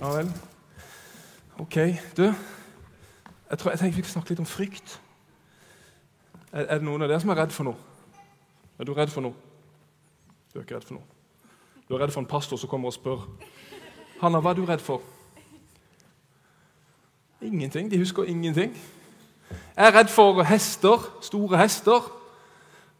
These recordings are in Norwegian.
Ja vel. Ok, du. Jeg tror jeg tenker vi skal snakke litt om frykt. Er, er, det noen av dere som er redd for noe? Er du redd for noe? Du er ikke redd for noe. Du er redd for en pastor som kommer og spør. Hanna, hva er du redd for? Ingenting. De husker ingenting. Jeg er redd for hester. Store hester.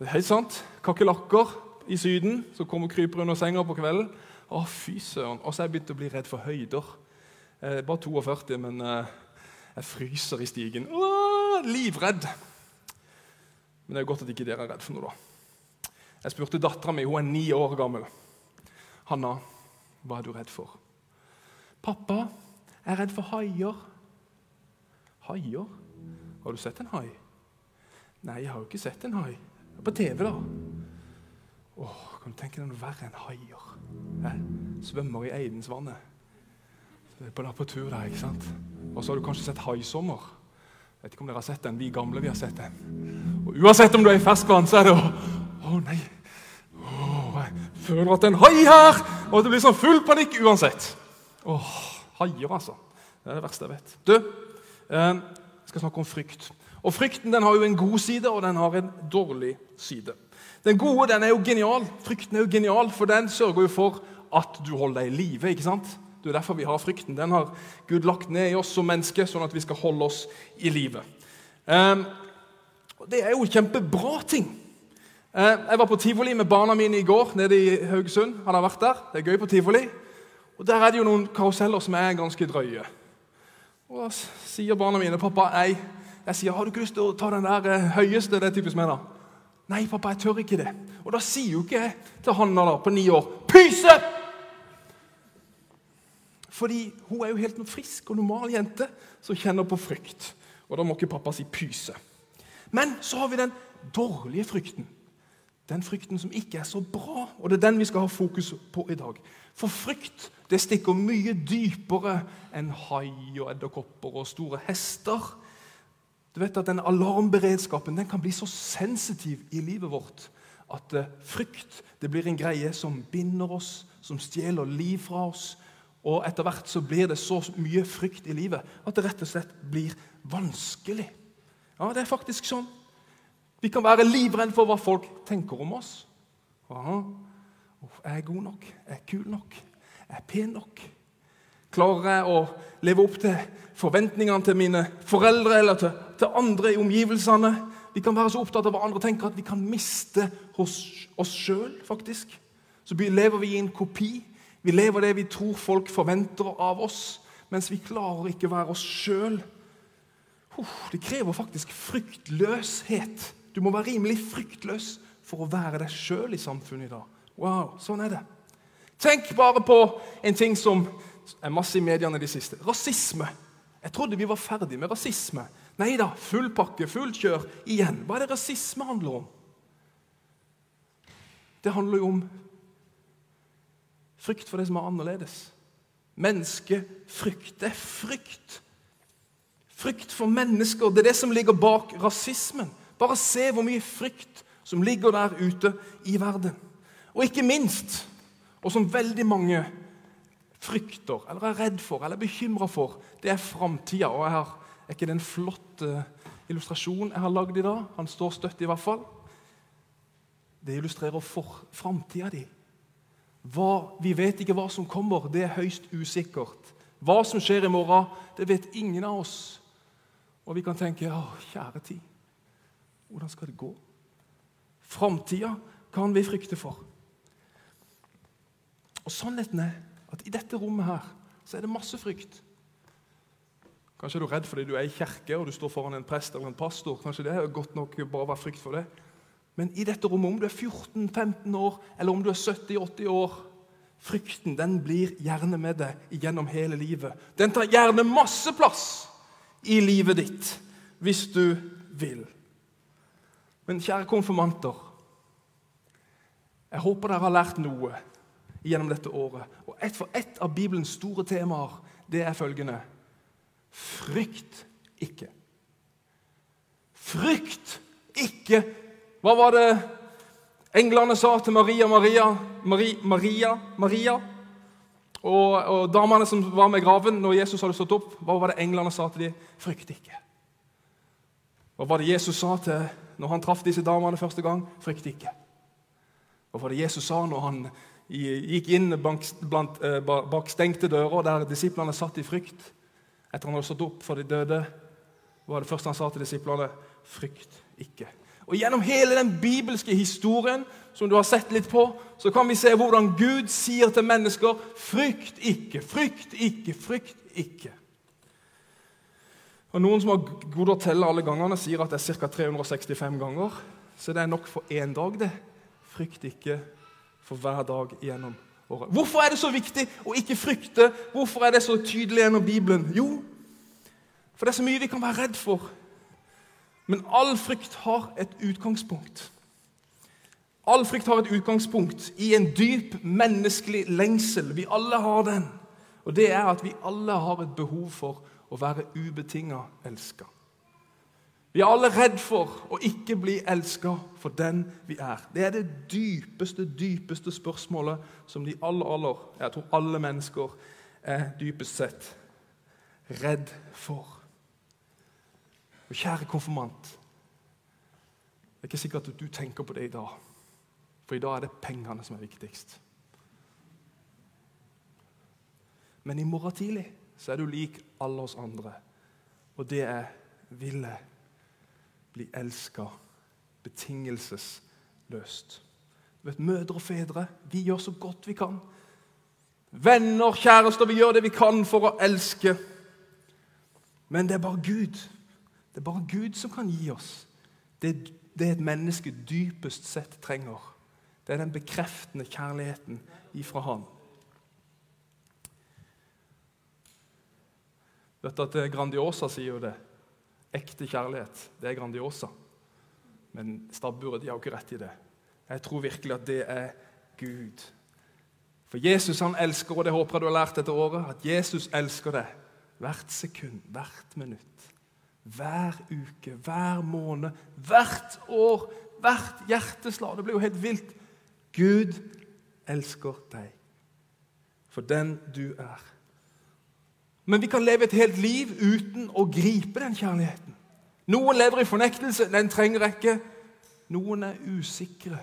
Det er helt sant. Kakerlakker i Syden som kommer og kryper under senga på kvelden. Å, fy søren. Og så er jeg begynt å bli redd for høyder. Er bare 42, men eh, jeg fryser i stigen. Åh, livredd. Men det er jo godt at ikke dere er redd for noe, da. Jeg spurte dattera mi, hun er ni år gammel. Hanna, hva er du redd for? Pappa, jeg er redd for haier. Haier? Har du sett en hai? Nei, jeg har jo ikke sett en hai. På TV, da. Åh, kan du tenke deg noe verre enn haier? Jeg svømmer i Eidensvannet. På, på tur der, ikke sant? Og så har du kanskje sett 'Haisommer'. Vet ikke om dere har sett den. Vi gamle vi har sett den. Og Uansett om du er i ferskvann, så er det å Å, nei. Å, jeg føler at det er en hai her! Og det blir sånn full panikk uansett. Åh, Haier, altså. Det er det verste jeg vet. Du, eh, jeg skal snakke om frykt. Og Frykten den har jo en god side, og den har en dårlig side. Den gode den er jo genial. Frykten er jo genial, for den sørger jo for at du holder deg i live. ikke sant? Det er derfor vi har frykten. Den har Gud lagt ned i oss som mennesker, sånn at vi skal holde oss i live. Um, det er jo kjempebra ting. Uh, jeg var på tivoli med barna mine i går nede i Haugesund. Han har vært der. Det er gøy på tivoli. Og Der er det jo noen karuseller som er ganske drøye. Og Da sier barna mine pappa, jeg, jeg sier, har du ikke lyst til å ta den der uh, høyeste. det er typisk meg da. Nei, pappa, jeg tør ikke det. Og da sier jo ikke jeg til Hanna da, på ni år Pyse! Fordi hun er jo helt frisk og normal jente som kjenner på frykt. Og da må ikke pappa si pyse. Men så har vi den dårlige frykten. Den frykten som ikke er så bra. Og det er den vi skal ha fokus på i dag. For frykt det stikker mye dypere enn hai og edderkopper og store hester. Du vet at den Alarmberedskapen den kan bli så sensitiv i livet vårt at uh, frykt det blir en greie som binder oss, som stjeler liv fra oss. Og etter hvert så blir det så mye frykt i livet at det rett og slett blir vanskelig. Ja, det er faktisk sånn. Vi kan være livredde for hva folk tenker om oss. Aha. Er jeg god nok? Er jeg kul nok? Er jeg pen nok? Klarer jeg å leve opp til forventningene til mine foreldre eller til, til andre i omgivelsene? Vi kan være så opptatt av hva andre tenker at vi kan miste hos oss sjøl, faktisk. Så lever vi i en kopi. Vi lever det vi tror folk forventer av oss, mens vi klarer ikke å være oss sjøl. Det krever faktisk fryktløshet. Du må være rimelig fryktløs for å være deg sjøl i samfunnet i dag. Wow, sånn er det. Tenk bare på en ting som er masse i mediene de siste. Rasisme. Jeg trodde vi var ferdig med rasisme. Nei da, full pakke, fullt kjør igjen. Hva er det rasisme handler om? Det handler jo om frykt for det som er annerledes. Menneskefrykt. Det er frykt. Frykt for mennesker. Det er det som ligger bak rasismen. Bare se hvor mye frykt som ligger der ute i verden. Og ikke minst, og som veldig mange frykter, eller er redd for, eller er bekymra for, det er framtida. Og jeg har, er ikke det en flott uh, illustrasjon jeg har lagd i dag? Han står støtt, i hvert fall. Det illustrerer for framtida di. vi vet ikke hva som kommer, det er høyst usikkert. Hva som skjer i morgen, det vet ingen av oss. Og vi kan tenke Å, kjære tid, hvordan skal det gå? Framtida kan vi frykte for. Og Sannheten er at i dette rommet her så er det masse frykt. Kanskje er du redd fordi du er i kirke og du står foran en prest eller en pastor. Kanskje det er godt nok bare å være frykt for det. Men i dette rommet, om du er 14-15 år eller om du er 70-80 år Frykten den blir gjerne med deg gjennom hele livet. Den tar gjerne masse plass i livet ditt hvis du vil. Men kjære konfirmanter, jeg håper dere har lært noe gjennom dette året. Et, for et av Bibelens store temaer det er følgende Frykt ikke. Frykt ikke! Hva var det englene sa til Maria, Maria, Maria, Maria? Maria? Og, og damene som var med i graven når Jesus hadde stått opp, hva var det englene sa til dem? Frykt ikke. Hva var det Jesus sa til når han traff disse damene første gang? Frykt ikke. Hva var det Jesus sa når han gikk inn bak, blant, eh, bak stengte dører der disiplene satt i frykt etter han hadde stått opp for de døde? Var det første han sa til disiplene? Frykt ikke. Og Gjennom hele den bibelske historien som du har sett litt på, så kan vi se hvordan Gud sier til mennesker frykt ikke, frykt ikke, frykt ikke. Og Noen som har god å telle alle gangene, sier at det er ca. 365 ganger. Så det er nok for én dag, det. Frykt ikke for hver dag gjennom året. Hvorfor er det så viktig å ikke frykte? Hvorfor er det så tydelig gjennom Bibelen? Jo, for det er så mye vi kan være redd for. Men all frykt har et utgangspunkt. All frykt har et utgangspunkt i en dyp menneskelig lengsel. Vi alle har den. Og det er at vi alle har et behov for å være ubetinga elska. Vi er alle redd for å ikke bli elska for den vi er. Det er det dypeste, dypeste spørsmålet som de aller, aller, jeg tror alle mennesker er dypest sett redd for. Og kjære konfirmant, det er ikke sikkert at du tenker på det i dag. For i dag er det pengene som er viktigst. Men i morgen tidlig så er du lik alle oss andre. Og det er ville bli elska betingelsesløst. Vet, Mødre og fedre, vi gjør så godt vi kan. Venner, kjærester, vi gjør det vi kan for å elske. Men det er bare Gud det er bare Gud som kan gi oss det, det et menneske dypest sett trenger. Det er den bekreftende kjærligheten ifra Han. Vet du at Grandiosa sier jo det. Ekte kjærlighet, det er Grandiosa. Men stabburet de har jo ikke rett i det. Jeg tror virkelig at det er Gud. For Jesus han elsker, og det håper jeg du har lært dette året, at Jesus elsker deg hvert sekund, hvert minutt. Hver uke, hver måned, hvert år, hvert hjerteslag. Det blir jo helt vilt. Gud elsker deg for den du er. Men vi kan leve et helt liv uten å gripe den kjærligheten. Noen lever i fornektelse. Den trenger ikke. Noen er usikre.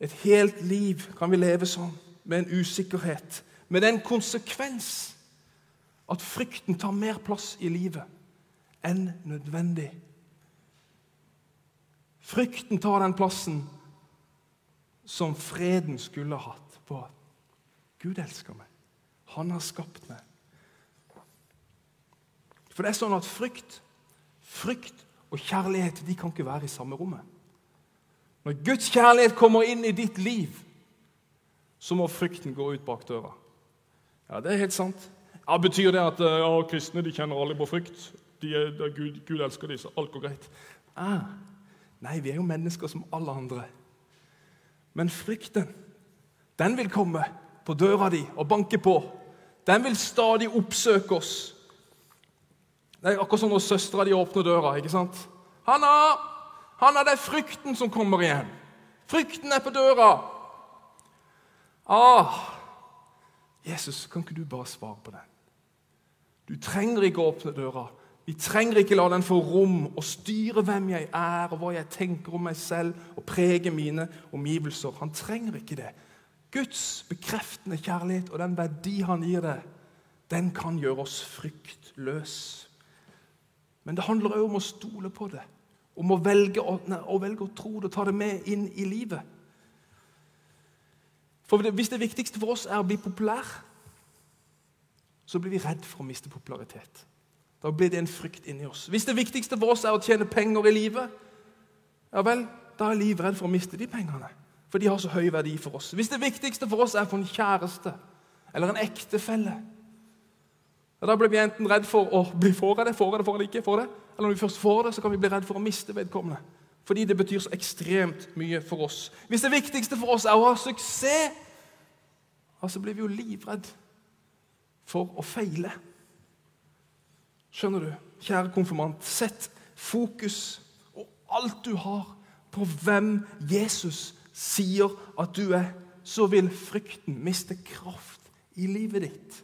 Et helt liv kan vi leve sånn, med en usikkerhet. Med den konsekvens at frykten tar mer plass i livet enn nødvendig. Frykten tar den plassen som freden skulle hatt at Gud elsker meg. Han har skapt meg. For det er sånn at frykt, frykt og kjærlighet de kan ikke være i samme rommet. Når Guds kjærlighet kommer inn i ditt liv, så må frykten gå ut bak døra. Ja, det er helt sant. Ja, Betyr det at ja, kristne de kjenner alle på frykt? de er, Gud, Gud, elsker dem, så alt går greit. Ah, nei, vi er jo mennesker som alle andre. Men frykten, den vil komme på døra di og banke på. Den vil stadig oppsøke oss. Det er akkurat som når søstera di åpner døra. ikke sant? 'Hanna! Hanna, det er frykten som kommer igjen. Frykten er på døra.' Ah, Jesus, kan ikke du bare svare på den? Du trenger ikke å åpne døra. Vi trenger ikke la den få rom og styre hvem jeg er og hva jeg tenker om meg selv og prege mine omgivelser. Han trenger ikke det. Guds bekreftende kjærlighet og den verdi han gir det, den kan gjøre oss fryktløs. Men det handler òg om å stole på det, om å velge å, nei, å velge å tro det og ta det med inn i livet. For Hvis det viktigste for oss er å bli populær, så blir vi redd for å miste popularitet. Da blir det en frykt inni oss. Hvis det viktigste for oss er å tjene penger i livet, ja vel, da er livet livredd for å miste de pengene. For de har så høy verdi for oss. Hvis det viktigste for oss er for en kjæreste eller en ektefelle, da blir vi enten redd for å bli for det, får jeg det, får det ikke, får det. Eller når vi først får det, så kan vi bli redd for å miste vedkommende. Fordi det betyr så ekstremt mye for oss. Hvis det viktigste for oss er å ha suksess, så blir vi jo livredd for å feile. Skjønner du? Kjære konfirmant, sett fokus og alt du har, på hvem Jesus sier at du er. Så vil frykten miste kraft i livet ditt.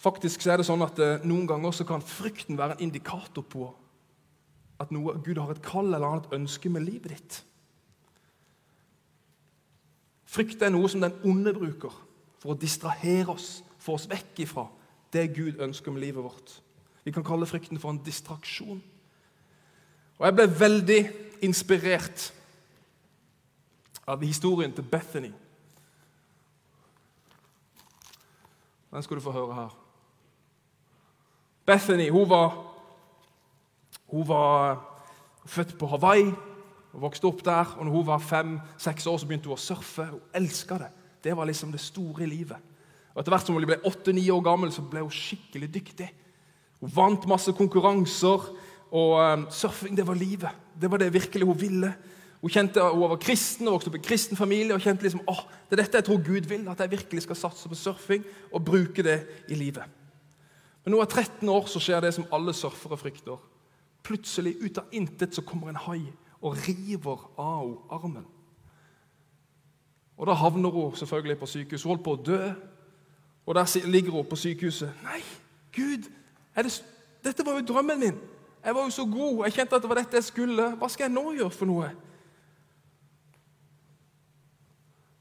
Faktisk så er det sånn at eh, Noen ganger så kan frykten være en indikator på at noe, Gud har et kall eller annet ønske med livet ditt. Frykt er noe som den onde bruker for å distrahere oss, få oss vekk ifra det Gud ønsker med livet vårt. Vi kan kalle frykten for en distraksjon. Og Jeg ble veldig inspirert av historien til Bethany. Den skal du få høre her. Bethany hun var, hun var født på Hawaii og vokste opp der. og når hun var fem-seks år, så begynte hun å surfe. Hun elska det. Det var liksom det store i livet. Og Etter hvert som hun ble åtte-ni år gammel, så ble hun skikkelig dyktig. Hun vant masse konkurranser, og um, surfing det var livet. Det var det virkelig hun ville. Hun kjente hun var kristen og vokste opp i en kristen familie og kjente liksom, åh, det er dette jeg tror Gud vil, at jeg virkelig skal satse på surfing og bruke det i livet. Men nå er 13 år så skjer det som alle surfere frykter. Plutselig, ut av intet, så kommer en hai og river av henne armen. Og Da havner hun selvfølgelig på sykehus. Hun holdt på å dø. Og der ligger hun på sykehuset. Nei, Gud! Det, dette var jo drømmen min! Jeg var jo så god. Jeg kjente at det var dette jeg skulle. Hva skal jeg nå gjøre for noe?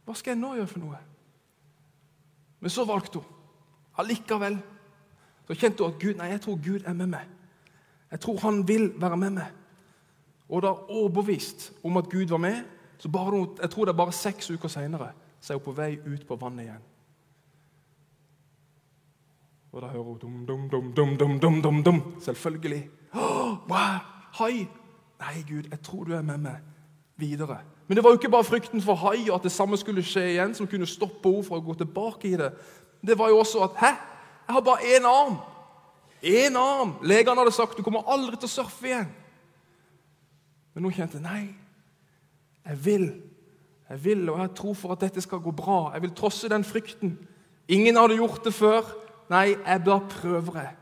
Hva skal jeg nå gjøre for noe? Men så valgte hun. Allikevel så kjente hun at Gud, nei, jeg tror Gud er med meg. Jeg tror han vil være med meg. Og da overbevist om at Gud var med, så bare, jeg tror det er bare seks uker seinere så er hun på vei ut på vannet igjen. Og da hører hun dum, dum, dum, dum, dum, dum, dum, dum. Selvfølgelig. Oh, wow, hai! Nei, Gud, jeg tror du er med meg videre. Men det var jo ikke bare frykten for hai og at det samme skulle skje igjen, som kunne stoppe henne fra å gå tilbake i det. Det var jo også at Hæ? Jeg har bare én arm! Én arm! Legene hadde sagt du kommer aldri til å surfe igjen. Men hun kjente nei, jeg vil. Jeg vil, og jeg tror for at dette skal gå bra. Jeg vil trosse den frykten. Ingen hadde gjort det før. Nei, jeg bare prøver jeg.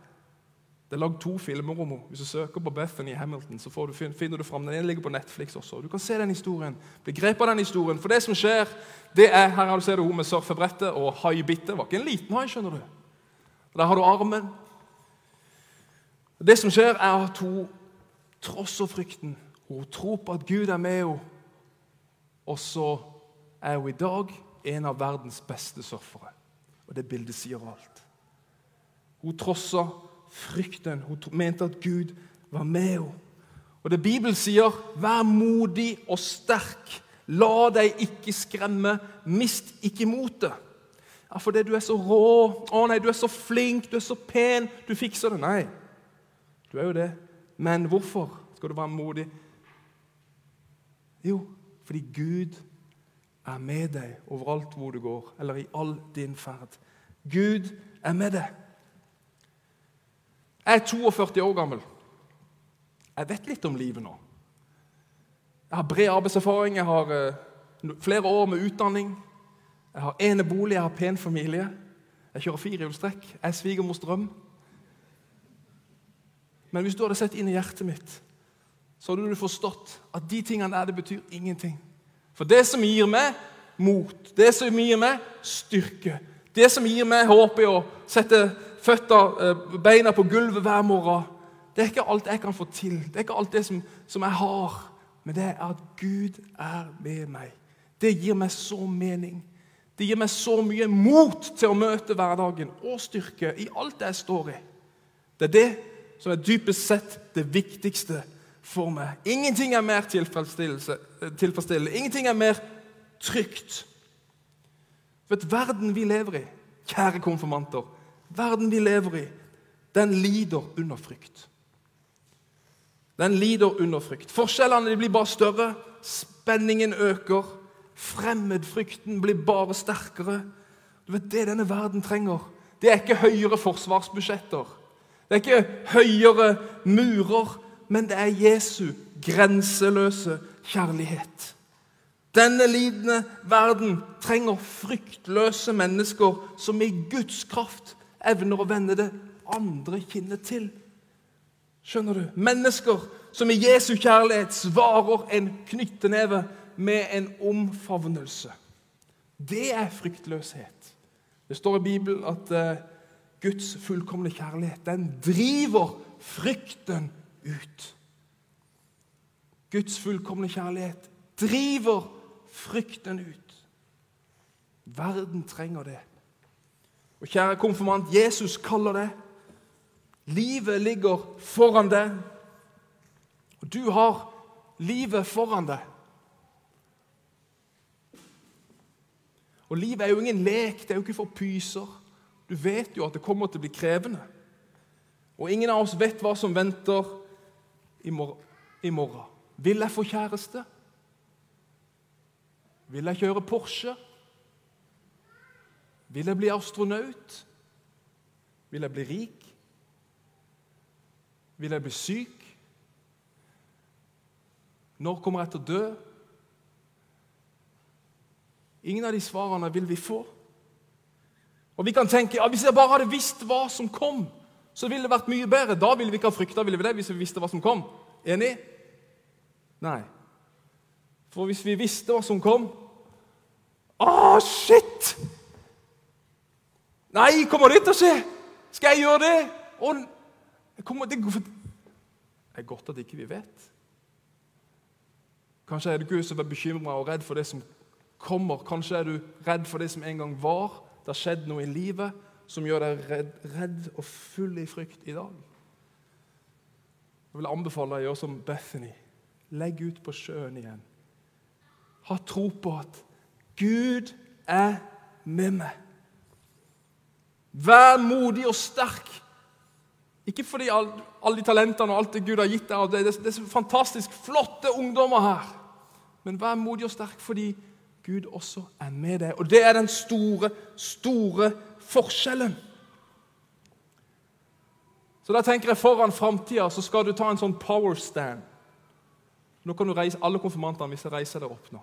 Det er lagd to filmer om henne. Hvis du søker på Bethany Hamilton, så du, finner du fram. Den ligger på Netflix også. Du kan se den historien. Bli grepet av den historien. For det som skjer, det er Her har du sett hun med surfebrettet og haibittet. Det var ikke en liten hai, skjønner du. Der har du armen. Det som skjer, er at hun trosser frykten. Hun tror på at Gud er med henne. Og så er hun i dag en av verdens beste surfere. Og det bildet sier alt. Hun trossa frykten. Hun mente at Gud var med henne. Og det Bibelen sier, vær modig og sterk. La deg ikke skremme. Mist ikke motet. Ja, fordi du er så rå. Å nei, du er så flink, du er så pen. Du fikser det. Nei, du er jo det. Men hvorfor skal du være modig? Jo, fordi Gud er med deg overalt hvor du går, eller i all din ferd. Gud er med deg. Jeg er 42 år gammel. Jeg vet litt om livet nå. Jeg har bred arbeidserfaring, jeg har uh, flere år med utdanning. Jeg har enebolig, jeg har pen familie. Jeg kjører firehjulstrekk. Jeg er svigermors drøm. Men hvis du hadde sett inn i hjertet mitt, så hadde du forstått at de tingene der, det betyr ingenting. For det som gir meg mot, det som gir meg styrke, det som gir meg håp i å sette føtter, eh, beina på gulvet hver morgen, det er ikke alt jeg kan få til. Det er ikke alt det som, som jeg har. Men det er at Gud er med meg. Det gir meg så mening. Det gir meg så mye mot til å møte hverdagen og styrke i alt jeg står i. Det er det som er dypest sett det viktigste for meg. Ingenting er mer tilfredsstillende. Ingenting er mer trygt. Vet Verden vi lever i, kjære konfirmanter, verden vi lever i, den lider under frykt. Den lider under frykt. Forskjellene blir bare større. Spenningen øker. Fremmedfrykten blir bare sterkere. Du vet, Det denne verden trenger, det er ikke høyere forsvarsbudsjetter. Det er ikke høyere murer, men det er Jesu grenseløse kjærlighet. Denne lidende verden trenger fryktløse mennesker som i Guds kraft evner å vende det andre kinnet til. Skjønner du? Mennesker som i Jesu kjærlighet svarer en knytteneve med en omfavnelse. Det er fryktløshet. Det står i Bibelen at uh, Guds fullkomne kjærlighet den driver frykten ut. Guds fullkomne kjærlighet driver frykten ut. Verden trenger det. Og kjære konfirmant, Jesus kaller det. Livet ligger foran deg. Og du har livet foran deg. Og livet er jo ingen lek, det er jo ikke for pyser. Du vet jo at det kommer til å bli krevende. Og ingen av oss vet hva som venter i morgen. Vil jeg få kjæreste? Vil jeg kjøre Porsche? Vil jeg bli astronaut? Vil jeg bli rik? Vil jeg bli syk? Når kommer jeg til å dø? Ingen av de svarene vil vi få. Og vi kan tenke ja, hvis jeg bare hadde visst hva som kom, så ville det vært mye bedre. Da ville vi ikke ha frykta det, hvis vi visste hva som kom. Enig? Nei. For hvis vi visste hva som kom Å, shit! Nei, kommer det til å skje? Skal jeg gjøre det? Og, kommer, det, det er godt at ikke vi vet. Kanskje er det Gud som er bekymra og redd for det som kommer. Kanskje er du redd for det som en gang var. Det har skjedd noe i livet som gjør deg redd, redd og full i frykt i dag. Jeg vil anbefale deg å gjøre som Bethany. Legg ut på sjøen igjen. Ha tro på at Gud er med meg. Vær modig og sterk. Ikke fordi alle, alle de talentene og alt det Gud har gitt deg, det, det, det er så fantastisk flotte ungdommer her. Men vær modig og sterk fordi Gud også er med deg. Og det er den store, store forskjellen. Så da tenker jeg foran framtida så skal du ta en sånn power stand. Nå kan du reise, Alle konfirmantene, hvis jeg reiser deg opp nå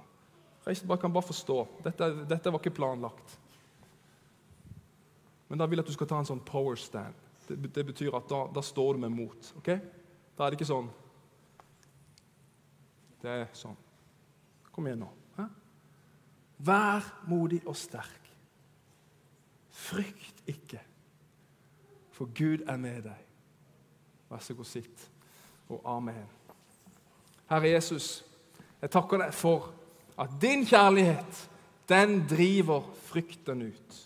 Reis, bare kan bare forstå. Dette, dette var ikke planlagt. Men da vil jeg at du skal ta en sånn power stand. Det, det betyr at da, da, står du med mot. ok? Da er det ikke sånn. Det er sånn. Kom igjen nå. Vær modig og sterk. Frykt ikke, for Gud er med deg. Vær så god, sitt. Og amen. Herre Jesus, jeg takker deg for at din kjærlighet, den driver frykten ut.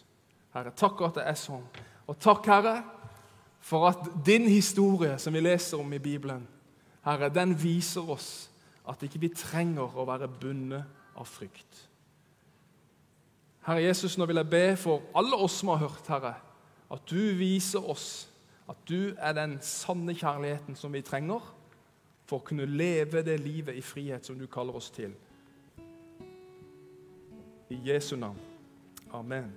Herre, takk at det er sånn. Og takk, Herre, for at din historie, som vi leser om i Bibelen, Herre, den viser oss at ikke vi trenger å være bundet av frykt. Herre Jesus, nå vil jeg be for alle oss som har hørt, Herre, at du viser oss at du er den sanne kjærligheten som vi trenger for å kunne leve det livet i frihet som du kaller oss til. I Jesu navn. Amen.